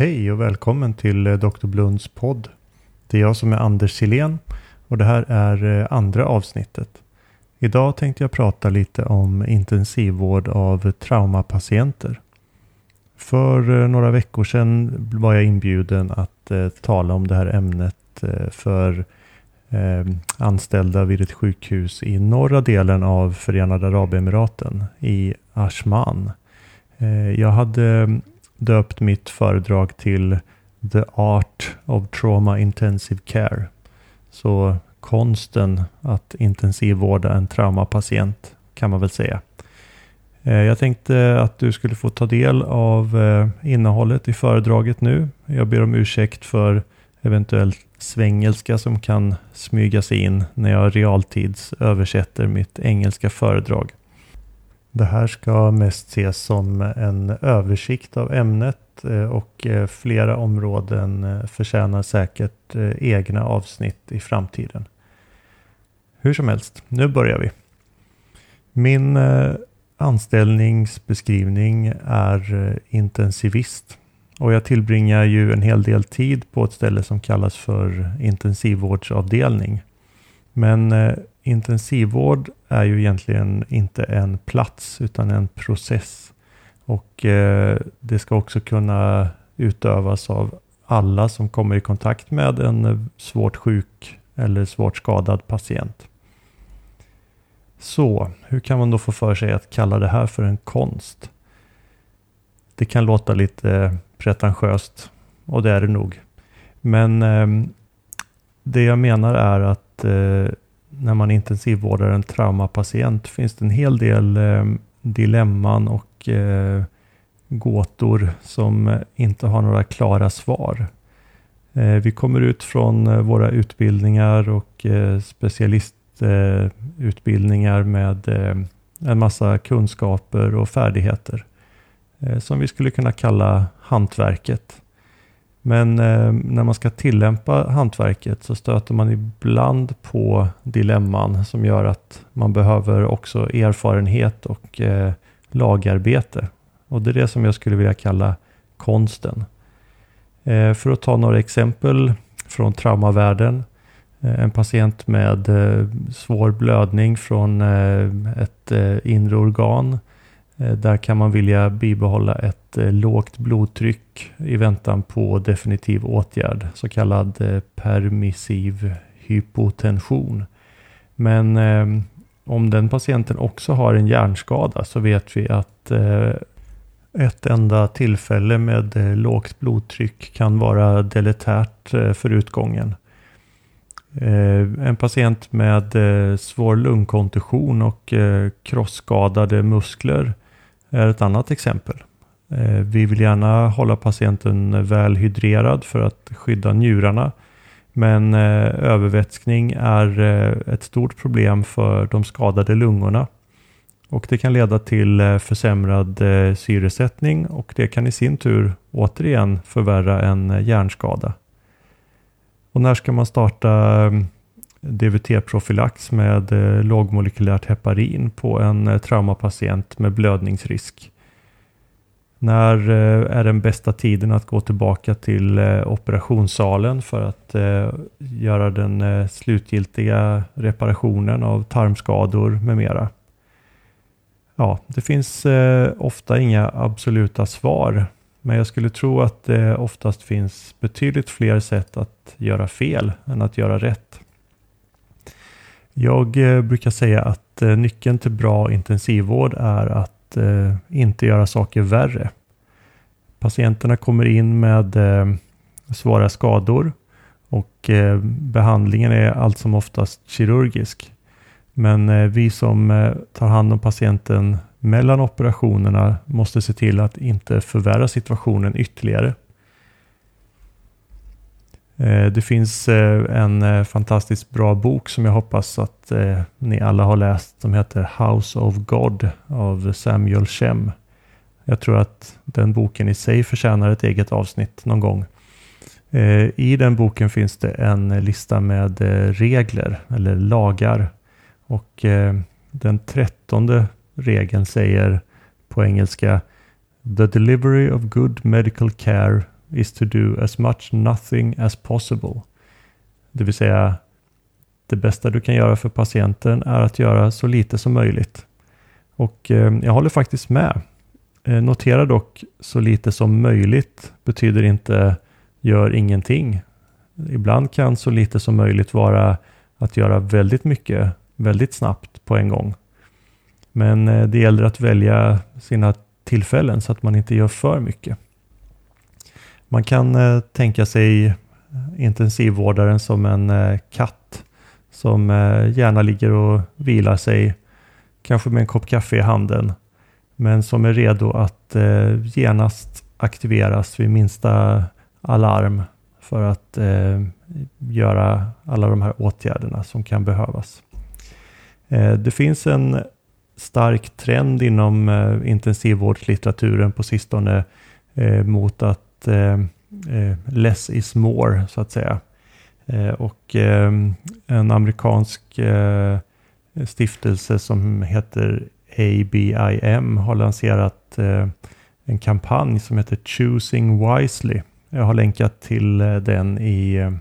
Hej och välkommen till eh, Dr. Blunds podd. Det är jag som är Anders Silén och det här är eh, andra avsnittet. Idag tänkte jag prata lite om intensivvård av traumapatienter. För eh, några veckor sedan var jag inbjuden att tala om det här ämnet för anställda vid ett sjukhus i norra delen av Förenade Arabemiraten i Ashman. Jag hade döpt mitt föredrag till The Art of Trauma Intensive Care. Så konsten att intensivvårda en traumapatient kan man väl säga. Eh, jag tänkte att du skulle få ta del av eh, innehållet i föredraget nu. Jag ber om ursäkt för eventuell svengelska som kan smyga sig in när jag realtids översätter mitt engelska föredrag. Det här ska mest ses som en översikt av ämnet eh, och eh, flera områden eh, förtjänar säkert egna avsnitt i framtiden. Hur som helst, nu börjar vi. Min anställningsbeskrivning är intensivist och jag tillbringar ju en hel del tid på ett ställe som kallas för intensivvårdsavdelning. Men intensivvård är ju egentligen inte en plats utan en process. Och eh, det ska också kunna utövas av alla som kommer i kontakt med en svårt sjuk eller svårt skadad patient. Så, hur kan man då få för sig att kalla det här för en konst? Det kan låta lite pretentiöst och det är det nog. Men eh, det jag menar är att eh, när man intensivvårdar en traumapatient finns det en hel del eh, dilemman och eh, gåtor som inte har några klara svar. Eh, vi kommer ut från eh, våra utbildningar och eh, specialistutbildningar med eh, en massa kunskaper och färdigheter eh, som vi skulle kunna kalla hantverket. Men eh, när man ska tillämpa hantverket så stöter man ibland på dilemman som gör att man behöver också erfarenhet och eh, lagarbete. Och det är det som jag skulle vilja kalla konsten. Eh, för att ta några exempel från traumavärlden. Eh, en patient med eh, svår blödning från eh, ett eh, inre organ Eh, Eh, där kan man vilja bibehålla ett eh, lågt blodtryck i väntan på definitiv åtgärd, så kallad eh, permissiv hypotension. Men eh, om den patienten också har en hjärnskada så vet vi att eh, ett enda tillfälle med eh, lågt blodtryck kan vara deletärt för utgången. En patient med svår lungkontusion och krossskadade muskler är ett annat exempel. Eh, vi vill gärna hålla patienten väl hydrerad för att skydda njurarna. Men eh, övervätskning är eh, ett stort problem för de skadade lungorna. Och det kan leda till försämrad syresättning och det kan i sin tur återigen förvärra en hjärnskada. Och när ska man starta mm, DVT-profylax med eh, lågmolekylärt heparin på en eh, traumapatient med blödningsrisk. När eh, är den bästa tiden att gå tillbaka till operationssalen för att göra den slutgiltiga reparationen av tarmskador med mera? Ja, det finns ofta inga absoluta svar, men jag skulle tro att det oftast finns betydligt fler sätt att göra fel än att göra rätt. Jag eh, brukar säga att eh, nyckeln till bra intensivvård är att eh, inte göra saker värre. Patienterna kommer in med svåra skador och behandlingen är allt som oftast kirurgisk. Men vi som tar hand om patienten mellan operationerna måste se till att inte förvärra situationen ytterligare. Eh, det finns eh, en eh, fantastiskt bra bok som jag hoppas att ni alla har läst som heter House of God av Samuel Shem. Jag tror att den boken i sig förtjänar ett eget avsnitt någon gång. I den boken finns det en lista med regler eller lagar och den trettonde regeln säger på engelska The delivery of good medical care is to do as much nothing as possible. Det vill säga, det bästa du kan göra för patienten är att göra så lite som möjligt. Och eh, jag håller faktiskt med. Eh, notera dock, så lite som möjligt betyder inte gör ingenting. Ibland kan så lite som möjligt vara att göra väldigt mycket väldigt snabbt på en gång. Men eh, det gäller att välja sina tillfällen så att man inte gör för mycket. Man kan eh, tänka sig intensivvårdaren som en eh, katt som eh, gärna ligger och vilar sig, kanske med en kopp kaffe i handen, men som är redo att eh, genast aktiveras vid minsta alarm för att eh, göra alla de här åtgärderna som kan behövas. Det finns en stark trend inom eh, intensivvårdslitteraturen på sistone eh, mot att att eh, eh, less is more, så att säga. Eh, och eh, en amerikansk eh, stiftelse som heter ABIM har lanserat eh, en kampanj som heter Choosing Wisely. Jag har länkat till den i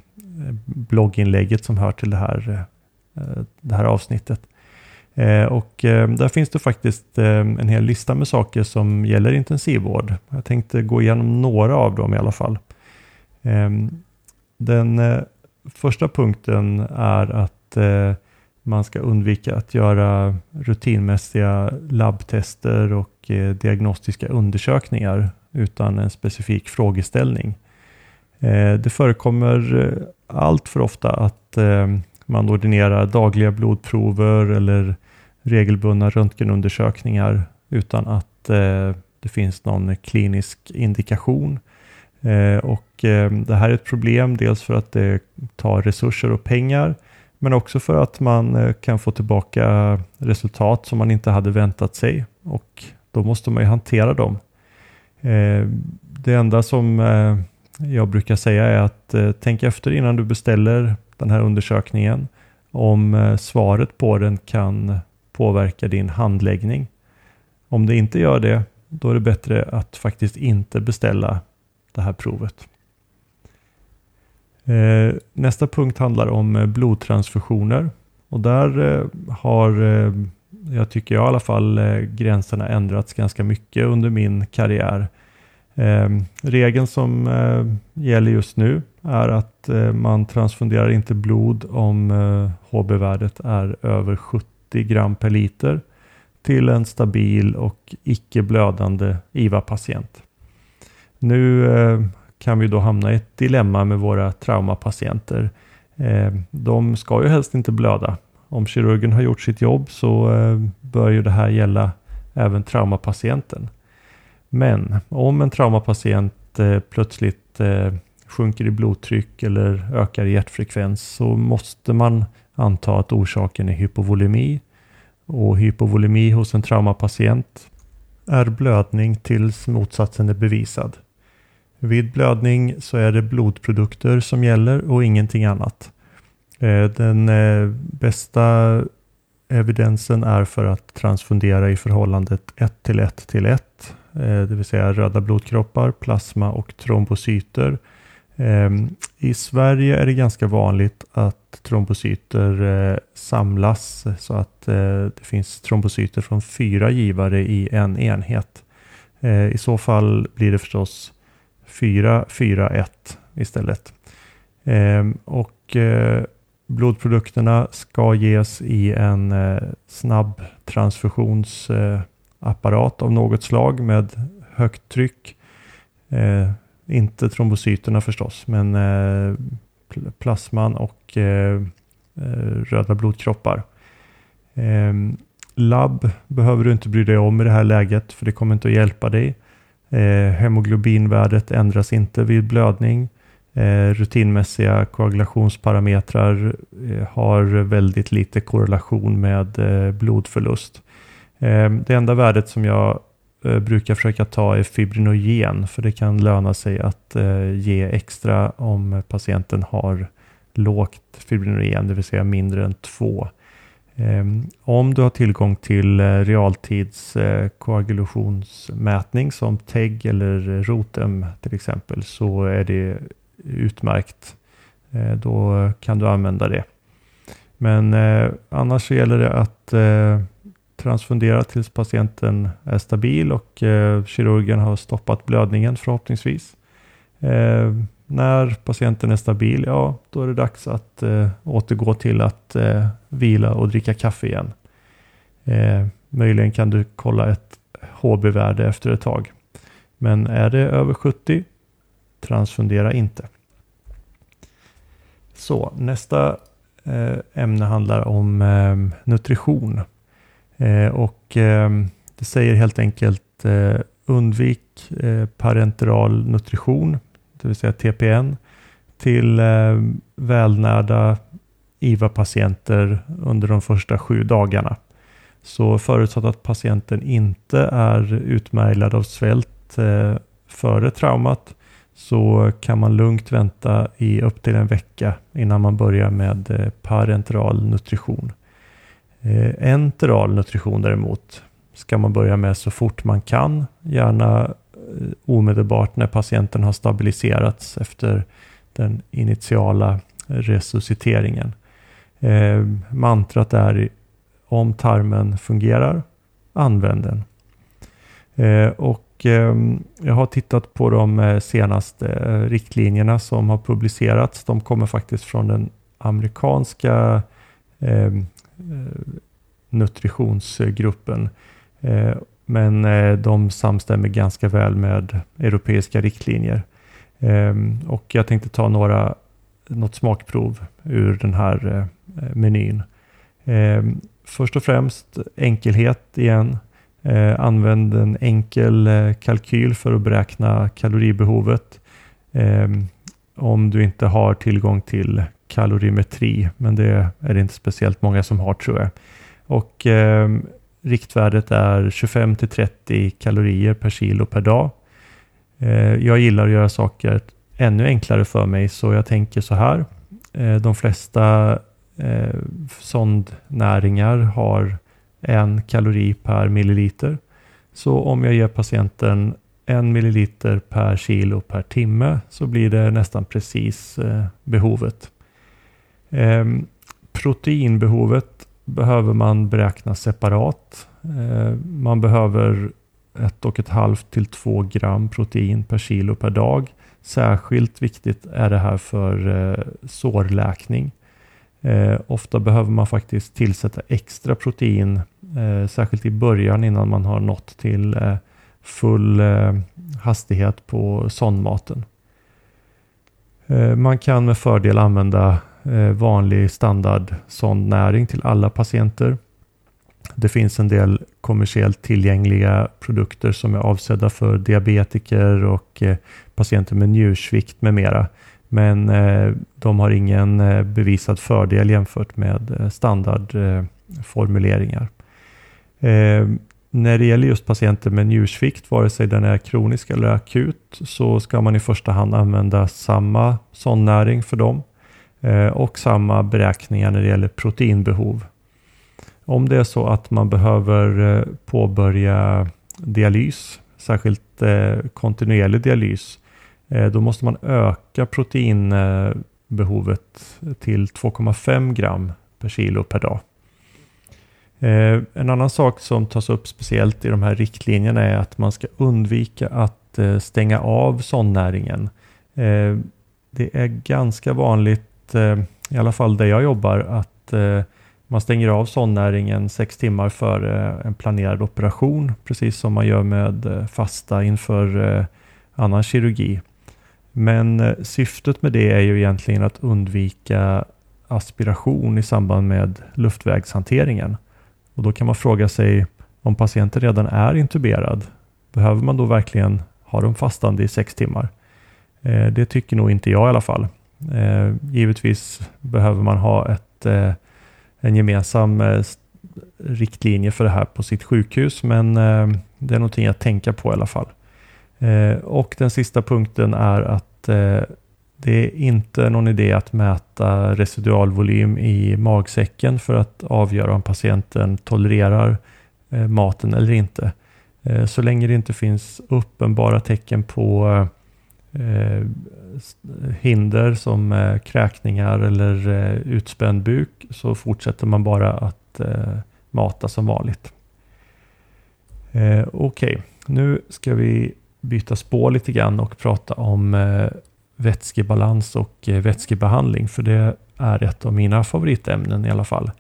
blogginlägget som hör till det här, det här avsnittet. Eh, och eh, där finns det faktiskt eh, en hel lista med saker som gäller intensivvård. Jag tänkte gå igenom några av dem i alla fall. Ehm, den första punkten är att man ska undvika att göra rutinmässiga labbtester och diagnostiska undersökningar utan en specifik frågeställning. Det förekommer allt för ofta att man ordinerar dagliga blodprover eller regelbundna röntgenundersökningar utan att eh, det finns någon klinisk indikation. Eh, och eh, Det här är ett problem, dels för att det tar resurser och pengar, men också för att man eh, kan få tillbaka resultat som man inte hade väntat sig och då måste man ju hantera dem. Eh, det enda som eh, jag brukar säga är att tänk efter innan du beställer den här undersökningen om svaret på den kan påverka din handläggning. Om det inte gör det, då är det bättre att faktiskt inte beställa det här provet. Eh, nästa punkt handlar om eh, blodtransfusioner. Och där eh, har, jag tycker jag i alla fall, gränserna ändrats ganska mycket under min karriär. Regeln som gäller just nu är att man transfunderar inte blod om HB-värdet är över 70 80 gram per liter till en stabil och icke blödande IVA-patient. Nu eh, kan vi då hamna i ett dilemma med våra traumapatienter. Eh, de ska ju helst inte blöda. Om kirurgen har gjort sitt jobb så eh, bör ju det här gälla även traumapatienten. Men om en traumapatient plötsligt sjunker i blodtryck eller ökar i hjärtfrekvens så måste man anta att orsaken är hypovolemi och hypovolemi hos en traumapatient är blödning tills motsatsen är bevisad. Vid blödning så är det blodprodukter som gäller och ingenting annat. Eh, den eh, bästa evidensen är för att transfundera i förhållandet 1 till 1 till 1, eh, det vill säga röda blodkroppar, plasma och trombocyter Ehm, I Sverige är det ganska vanligt att trombocyter eh, samlas så att eh, det finns trombocyter från fyra givare i en enhet. Eh, I så fall blir det förstås 4-4-1 istället. Ehm, och blodprodukterna ska ges i en snabb transfusionsapparat av något slag med högt tryck. Inte trombocyterna förstås, men eh, plasman och eh, eh röda blodkroppar. Eh, labb behöver du inte bry dig om i det här läget, för det kommer inte att hjälpa dig. Eh, hemoglobinvärdet ändras inte vid blödning. Eh, rutinmässiga koagulationsparametrar eh, har väldigt lite korrelation med eh, blodförlust. Ehm, det enda värdet som jag Eh, brukar försöka ta är fibrinogen för det kan löna sig att eh, ge extra om patienten har lågt fibrinogen, det vill säga mindre än 2. Ehm, om du har tillgång till eh, realtidskoagulationsmätning eh, som TEG eller ROTEM till exempel så är det utmärkt. Då kan du använda det. Men annars så gäller det att transfundera tills patienten är stabil och eh, kirurgen har stoppat blödningen förhoppningsvis. Eh, när patienten är stabil, ja då är det dags att eh, återgå till att eh, vila och dricka kaffe igen. Eh, möjligen kan du kolla ett HB-värde efter ett tag. Men är det över 70, transfundera inte. Så nästa eh, ämne handlar om eh, nutrition. Eh, och ehm, det säger helt enkelt eh, undvik eh, parenteral nutrition, det vill säga TPN, till ehm, välnärda IVA-patienter under de första sju dagarna. Så förutsatt att patienten inte är utmärglad av svält före traumat så kan man lugnt vänta i upp till en vecka innan man börjar med parenteral nutrition. Eh, Enteral nutrition däremot ska man börja med så fort man kan, gärna eh, omedelbart när patienten har stabiliserats efter den initiala resusciteringen. Eh, mantrat är om tarmen fungerar, använd den. Eh, och eh, jag har tittat på de eh, senaste riktlinjerna som har publicerats. De kommer faktiskt från den amerikanska ehm, Eh, nutritionsgruppen. Eh, men eh, de samstämmer ganska väl med europeiska riktlinjer. Ehm, och jag tänkte ta några, något smakprov ur den här menyn. Ehm, först och främst enkelhet igen. Använd en enkel kalkyl för att beräkna kaloribehovet. Ehm, om du inte har tillgång till kalorimetri, men det är det inte speciellt många som har tror jag. Och eh, riktvärdet är 25 till 30 kalorier per kilo per dag. Eh, jag gillar att göra saker ännu enklare för mig, så jag tänker så här. Eh, de flesta eh, sondnäringar har en kalori per milliliter. Så om jag ger patienten en milliliter per kilo per timme så blir det nästan precis eh, behovet. Ehm, proteinbehovet behöver man beräkna separat. Ehm, man behöver ett och ett halvt till två gram protein per kilo per dag. Särskilt viktigt är det här för eh, sårläkning. Eh, ofta behöver man faktiskt tillsätta extra protein, eh, särskilt i början innan man har nått till eh, full eh, hastighet på sondmaten. Ehm, man kan med fördel använda Eh, vanlig standard sondnäring till alla patienter. Det finns en del kommersiellt tillgängliga produkter som är avsedda för diabetiker och eh, patienter med njursvikt med mera. Men eh, de har ingen bevisad fördel jämfört med standardformuleringar. När det gäller just patienter med njursvikt, vare sig den är kronisk eller akut, så ska man i första hand använda samma sondnäring för dem. Eh, och samma beräkningar när det gäller proteinbehov. Om det är så att man behöver eh, påbörja dialys, särskilt eh, kontinuerlig dialys, då måste man öka proteinbehovet till 2,5 gram per kilo per dag. En annan sak som tas upp speciellt i de här riktlinjerna är att man ska undvika att stänga av sondnäringen. Det är ganska vanligt Eh, i alla fall där jag jobbar, att eh, man stänger av sondnäringen sex timmar före en planerad operation, precis som man gör med eh, fasta inför annan kirurgi. Men syftet med det är ju egentligen att undvika aspiration i samband med luftvägshanteringen. Och då kan man fråga sig om patienten redan är intuberad, behöver man då verkligen ha dem fastande i sex timmar? Det tycker nog inte jag i alla fall. Eh, givetvis behöver man ha ett, eh, en gemensam eh, riktlinje för det här på sitt sjukhus, men eh, det är någonting att tänka på i alla fall. Eh, och den sista punkten är att eh, Det är inte någon idé att mäta residualvolym i magsäcken för att avgöra om patienten tolererar eh, maten eller inte. Eh, så länge det inte finns uppenbara tecken på eh, eh, hinder som eh, kräkningar eller eh, utspänd buk så fortsätter man bara att eh, mata som vanligt. Okej, okay. nu ska vi byta spår lite grann och prata om vätskebalans och eh, vätskebehandling, för det är ett av mina favoritämnen i alla fall.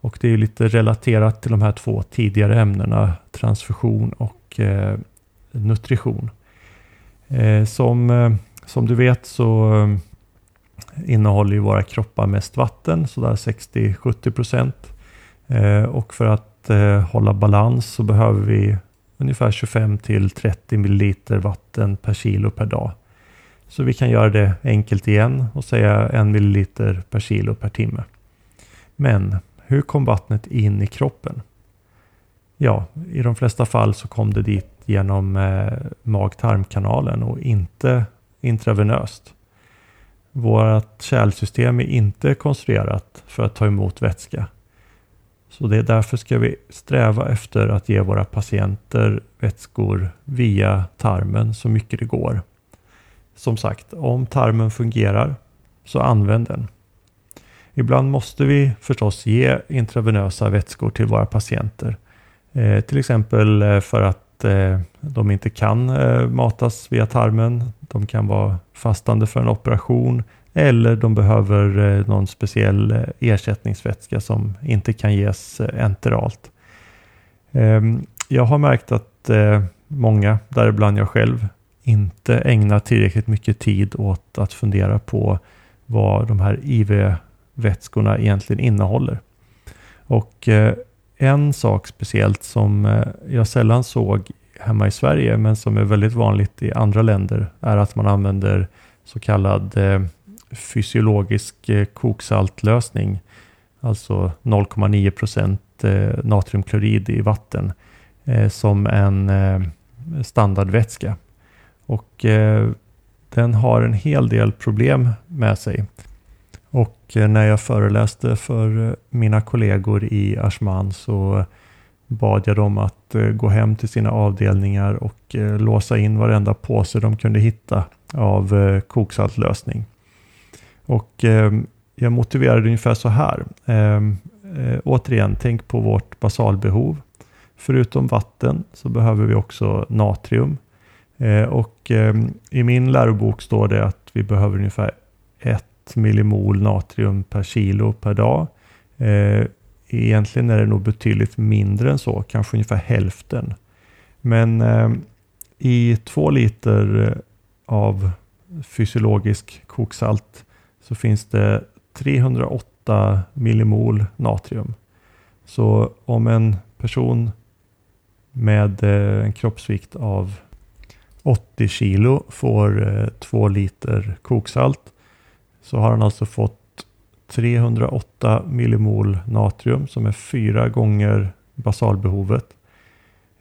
Och det är lite relaterat till de här två tidigare ämnena, transfusion och eh, nutrition. Eh, som, eh, som du vet så eh, innehåller ju våra kroppar mest vatten, sådär 60-70 procent. Eh, och för att eh, hålla balans så behöver vi ungefär 25 till 30 milliliter vatten per kilo per dag. Så vi kan göra det enkelt igen och säga en milliliter per kilo per timme. Men hur kom vattnet in i kroppen? Ja, i de flesta fall så kom det dit genom eh, mag-tarmkanalen och inte intravenöst. Vårt kärlsystem är inte konstruerat för att ta emot vätska. Så det är därför ska vi sträva efter att ge våra patienter vätskor via tarmen så mycket det går. Som sagt, om tarmen fungerar så använd den. Ibland måste vi förstås ge intravenösa vätskor till våra patienter. Eh, till exempel eh, för att eh, de inte kan eh, matas via tarmen. De kan vara fastande för en operation eller de behöver eh, någon speciell eh, ersättningsvätska som inte kan ges eh, enteralt. Ehm, jag har märkt att eh, många, däribland jag själv, inte ägnar tillräckligt mycket tid åt att fundera på vad de här IV-vätskorna egentligen innehåller. Och eh, en sak speciellt som eh, jag sällan såg hemma i Sverige men som är väldigt vanligt i andra länder är att man använder så kallad eh, fysiologisk eh, koksaltlösning. Alltså 0,9 procent natriumklorid i vatten som en standardvätska. Och den har en hel del problem med sig. Och eh, när jag föreläste för eh, mina kollegor i Ashman så bad jag dem att eh, gå hem till sina avdelningar och låsa in varenda påse de kunde hitta av koksaltlösning. Och ehm, jag motiverade ungefär så här. Ehm, återigen, tänk på vårt basalbehov. Förutom vatten så behöver vi också natrium. Och ehm, i min lärobok står det att vi behöver ungefär ett millimol natrium per kilo per dag. Eh, egentligen är det nog betydligt mindre än så, kanske ungefär hälften. Men eh, i två liter eh, av fysiologisk koksalt så finns det 308 millimol natrium. Så om en person med eh, en kroppsvikt av 80 kilo får 2 liter koksalt så har han alltså fått 308 millimol natrium som är fyra gånger basalbehovet.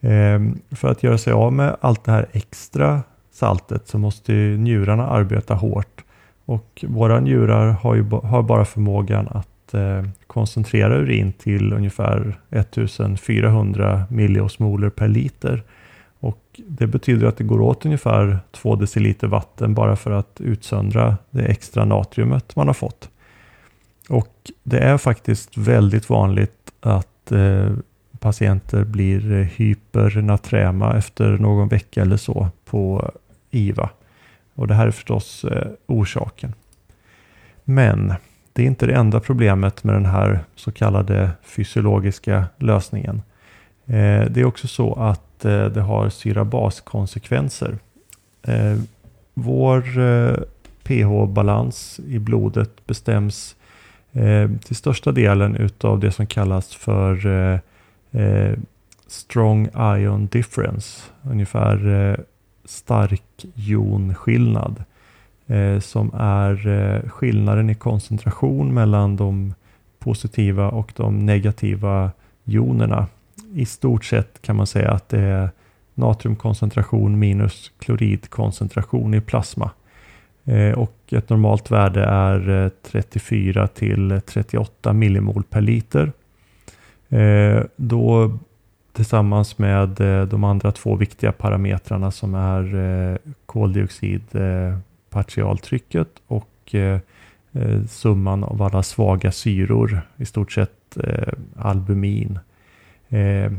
Ehm, för att göra sig av med allt det här extra saltet så måste njurarna arbeta hårt. Och våra njurar har, ju, har bara förmågan att eh, koncentrera urin till ungefär 1400 milliosmoler per liter. Och Det betyder att det går åt ungefär 2 deciliter vatten bara för att utsöndra det extra natriumet man har fått. Och Det är faktiskt väldigt vanligt att eh, patienter blir eh, hypernaträma efter någon vecka eller så på IVA. Och Det här är förstås eh, orsaken. Men det är inte det enda problemet med den här så kallade fysiologiska lösningen. Eh, det är också så att Eh, det har syra-bas-konsekvenser. Eh, vår eh, pH-balans i blodet bestäms eh, till största delen utav det som kallas för eh, eh, strong ion difference. Ungefär stark jonskillnad. Som är skillnaden i koncentration mellan de positiva och de negativa jonerna i stort sett kan man säga att det är natriumkoncentration minus kloridkoncentration i plasma. Eh, och ett normalt värde är eh, 34 till 38 millimol per liter. Eh, då tillsammans med de andra två viktiga parametrarna som är koldioxid partialtrycket och summan av alla svaga syror, i stort sett albumin. Eh,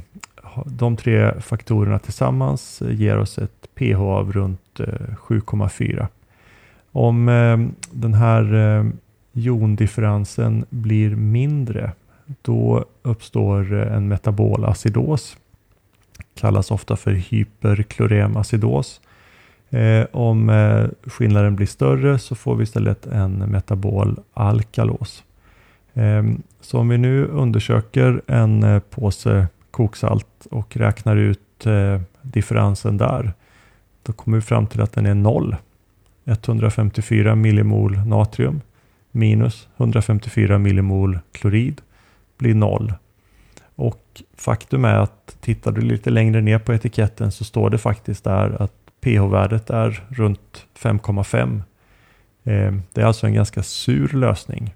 de tre faktorerna tillsammans ger oss ett pH av runt eh, 7,4. Om eh, den här eh, jondifferensen blir mindre då uppstår eh, en metabolacidos. Kallas ofta för hyperkloremacidos. Eh, om skillnaden blir större så får vi istället en metabol alkalos. Ehm, så om vi nu undersöker en eh, påse koksalt och räknar ut eh, differensen där då kommer vi fram till att den är noll. 154 millimol natrium minus 154 millimol klorid blir noll. Och faktum är att tittar du lite längre ner på etiketten så står det faktiskt där att pH-värdet är runt 5,5. Ehm, det är alltså en ganska sur lösning.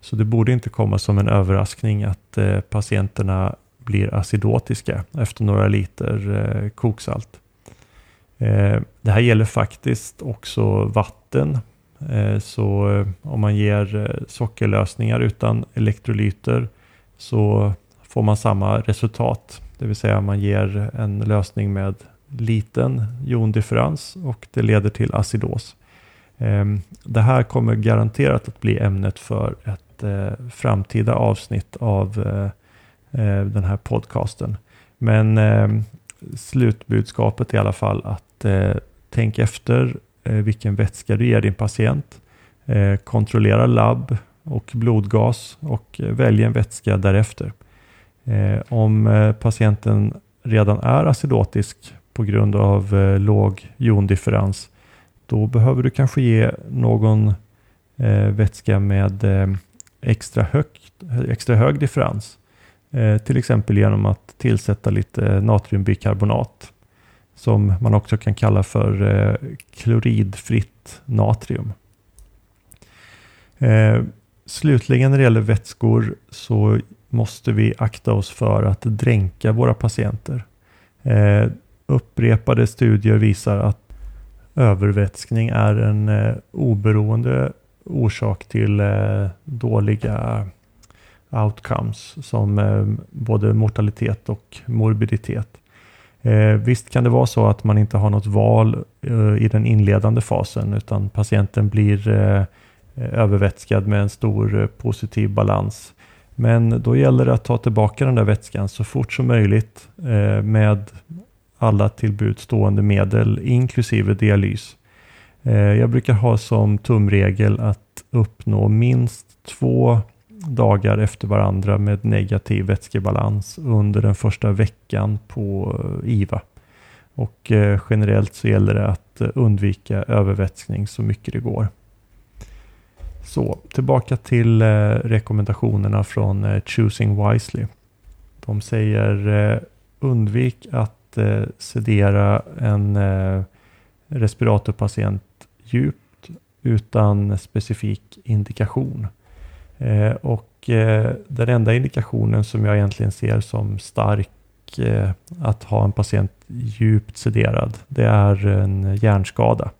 Så det borde inte komma som en överraskning att eh, patienterna blir acidotiska efter några liter eh, koksalt. Eh, det här gäller faktiskt också vatten. Eh, så eh, om man ger eh, sockerlösningar utan elektrolyter så får man samma resultat. Det vill säga man ger en lösning med liten jondifferens och det leder till acidos. Ehm, det här kommer garanterat att bli ämnet för ett Eh, framtida avsnitt av eh, eh, den här podcasten. Men ehm, slutbudskapet är i alla fall att eh, tänk efter eh, vilken vätska du ger din patient. Eh, kontrollera labb och blodgas och välj en vätska därefter. Eh, om eh, patienten redan är acidotisk på grund av låg jondifferens då behöver du kanske ge någon vätska med ehm, extra, högt, extra hög differens. Eh, till exempel genom att tillsätta lite natriumbikarbonat som man också kan kalla för eh, kloridfritt natrium. Eh, slutligen när det gäller vätskor så måste vi akta oss för att dränka våra patienter. Eh, upprepade studier visar att övervätskning är en eh, oberoende orsak till eh, dåliga outcomes som eh, både mortalitet och morbiditet. Eh, visst kan det vara så att man inte har något val i den inledande fasen utan patienten blir övervätskad med en stor positiv balans. Men då gäller det att ta tillbaka den där vätskan så fort som möjligt med alla tillbudstående medel inklusive dialys. Eh, jag brukar ha som tumregel att uppnå minst två dagar efter varandra med negativ vätskebalans under den första veckan på eh, IVA. Och eh, generellt så gäller det att undvika övervätskning så mycket det går. Så tillbaka till rekommendationerna från Choosing Wisely. De säger undvik att sedera en respiratorpatient djupt utan specifik indikation. Eh, och eh, den enda indikationen som jag egentligen ser som stark eh, att ha en patient djupt sederad, det är en hjärnskada.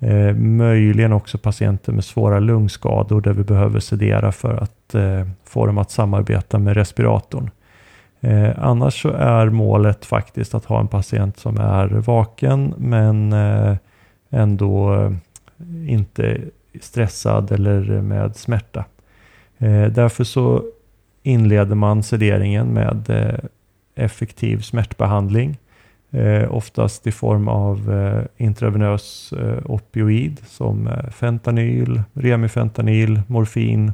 Eh, möjligen också patienter med svåra lungskador där vi behöver sedera för att eh, få dem att samarbeta med respiratorn. Eh, annars så är målet faktiskt att ha en patient som är vaken men eh, ändå eh, inte stressad eller med smärta. Eh, därför så inleder man sederingen med eh, effektiv smärtbehandling. Oftast i form av intravenös opioid som fentanyl, remifentanyl, morfin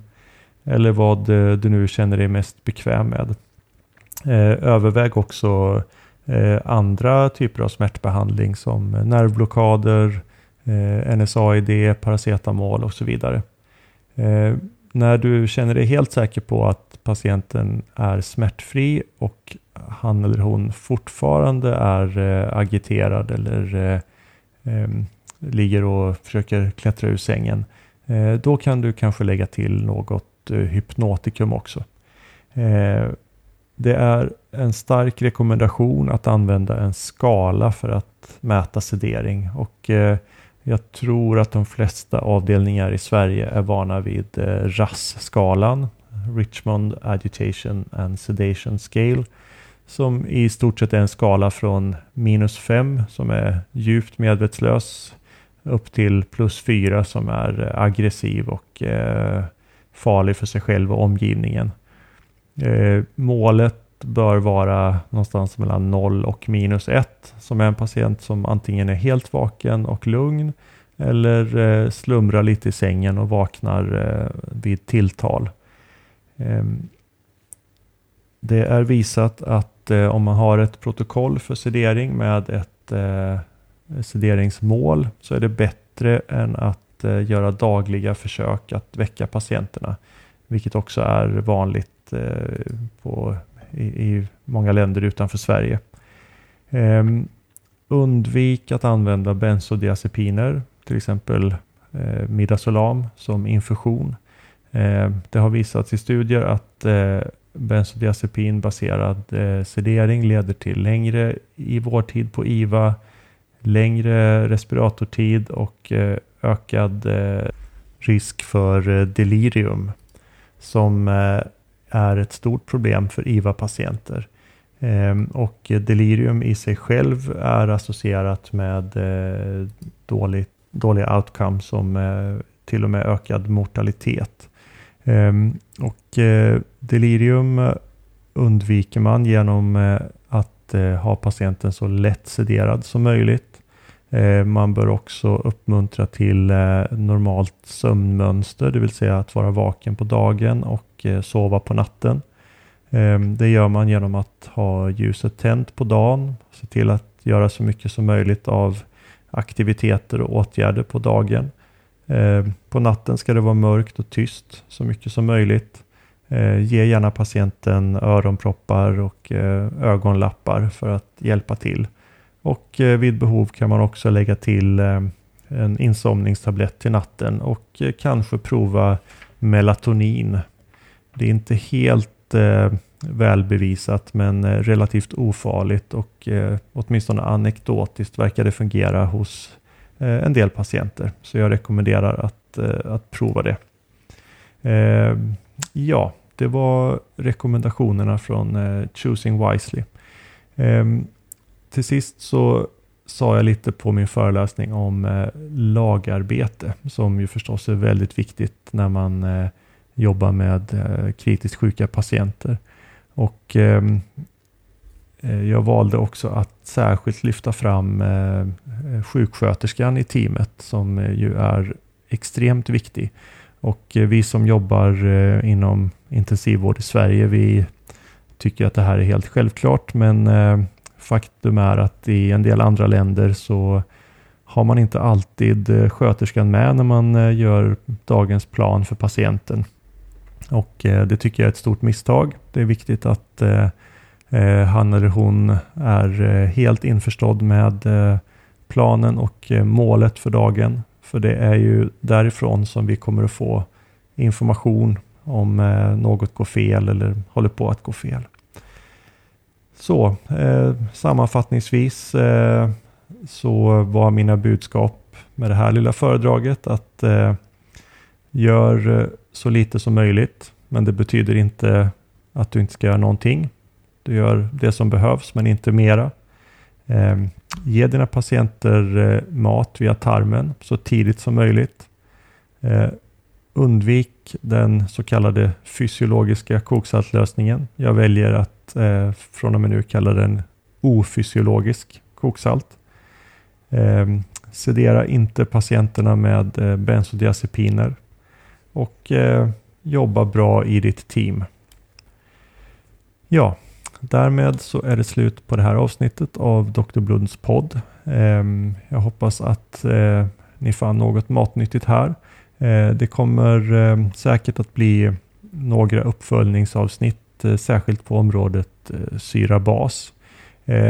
eller vad du nu känner dig mest bekväm med. Överväg också Eh, andra typer av smärtbehandling som eh, nervblockader, eh, NSAID, paracetamol och så vidare. När du känner dig helt säker på att patienten är smärtfri och han eller hon fortfarande är agiterad eller ligger och försöker klättra ur sängen. Då kan du kanske lägga till något hypnotikum också. Det är en stark rekommendation att använda en skala för att mäta sedering och eh, jag tror att de flesta avdelningar i Sverige är vana vid eh, RAS-skalan, Richmond Agitation and Sedation Scale, som i stort sett är en skala från minus 5 som är djupt medvetslös upp till plus 4 som är eh, aggressiv och eh, farlig för sig själv och omgivningen. Eh, målet bör vara någonstans mellan 0 och minus 1 som är en patient som antingen är helt vaken och lugn eller eh, slumrar lite i sängen och vaknar eh, vid tilltal. Ehm, det är visat att eh, om man har ett protokoll för sedering med ett eh, sederingsmål så är det bättre än att eh, göra dagliga försök att väcka patienterna. Vilket också är vanligt eh, på, i, i många länder utanför Sverige. Ehm, undvik att använda bensodiazepiner, till exempel eh, midazolam som infusion. Eh, det har visats i studier att eh, bensodiazepinbaserad eh, sedering leder till längre i vårdtid på IVA, längre respiratortid och eh, ökad eh, risk för eh, delirium som eh, är ett stort problem för IVA-patienter. Ehm, och delirium i sig själv är associerat med eh, dålig, dåliga outcome som eh, till och med ökad mortalitet. Ehm, och delirium undviker man genom att ha patienten så lätt sederad som möjligt. Eh, man bör också uppmuntra till eh, normalt sömnmönster, det vill säga att vara vaken på dagen och eh, sova på natten. Det gör man genom att ha ljuset tänt på dagen, se till att göra så mycket som möjligt av aktiviteter och åtgärder på dagen. På natten ska det vara mörkt och tyst så mycket som möjligt. Ge gärna patienten öronproppar och ögonlappar för att hjälpa till. Och eh, vid behov kan man också lägga till eh, en insomningstablett till natten och eh, kanske prova melatonin. Det är inte helt välbevisat men relativt ofarligt och åtminstone anekdotiskt verkar det fungera hos en del patienter. Så jag rekommenderar att, att prova det. Ehm, ja, det var rekommendationerna från Choosing Wisely. Ehm, till sist så sa jag lite på min föreläsning om eh, lagarbete som ju förstås är väldigt viktigt när man eh, jobbar med eh, kritiskt sjuka patienter. Och ehm, Eh, jag valde också att särskilt lyfta fram eh, sjuksköterskan i teamet som eh, ju är extremt viktig. Och vi som jobbar inom intensivvård i Sverige, vi tycker att det här är helt självklart, men faktum är att i en del andra länder så har man inte alltid eh, sköterskan med när man eh, gör dagens plan för patienten. Och eh, det tycker jag är ett stort misstag. Det är viktigt att han eller hon är helt införstådd med planen och målet för dagen. För det är ju därifrån som vi kommer att få information om något går fel eller håller på att gå fel. Så eh, sammanfattningsvis eh, så var mina budskap med det här lilla föredraget att eh, gör så lite som möjligt. Men det betyder inte att du inte ska göra någonting. Du gör det som behövs men inte mera. Eh, ge dina patienter eh, mat via tarmen så tidigt som möjligt. Undvik den så kallade fysiologiska koksaltlösningen. Jag väljer att eh, från och med nu kalla den ofysiologisk koksalt. Eh, sedera inte patienterna med eh, bensodiazepiner och eh, jobba bra i ditt team. Ja, Därmed så är det slut på det här avsnittet av Dr. Blunds podd. Ehm, jag hoppas att eh, ni fann något matnyttigt här. Eh, det kommer eh, säkert att bli några uppföljningsavsnitt, eh, särskilt på området syra-bas.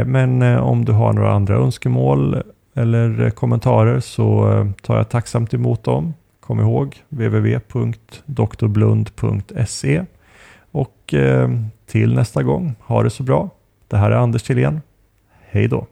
Men om du har några andra önskemål eller kommentarer så tar jag tacksamt emot dem. Kom ihåg www.doktorblund.se och till nästa gång, ha det så bra. Det här är Anders Tillén. Hej då!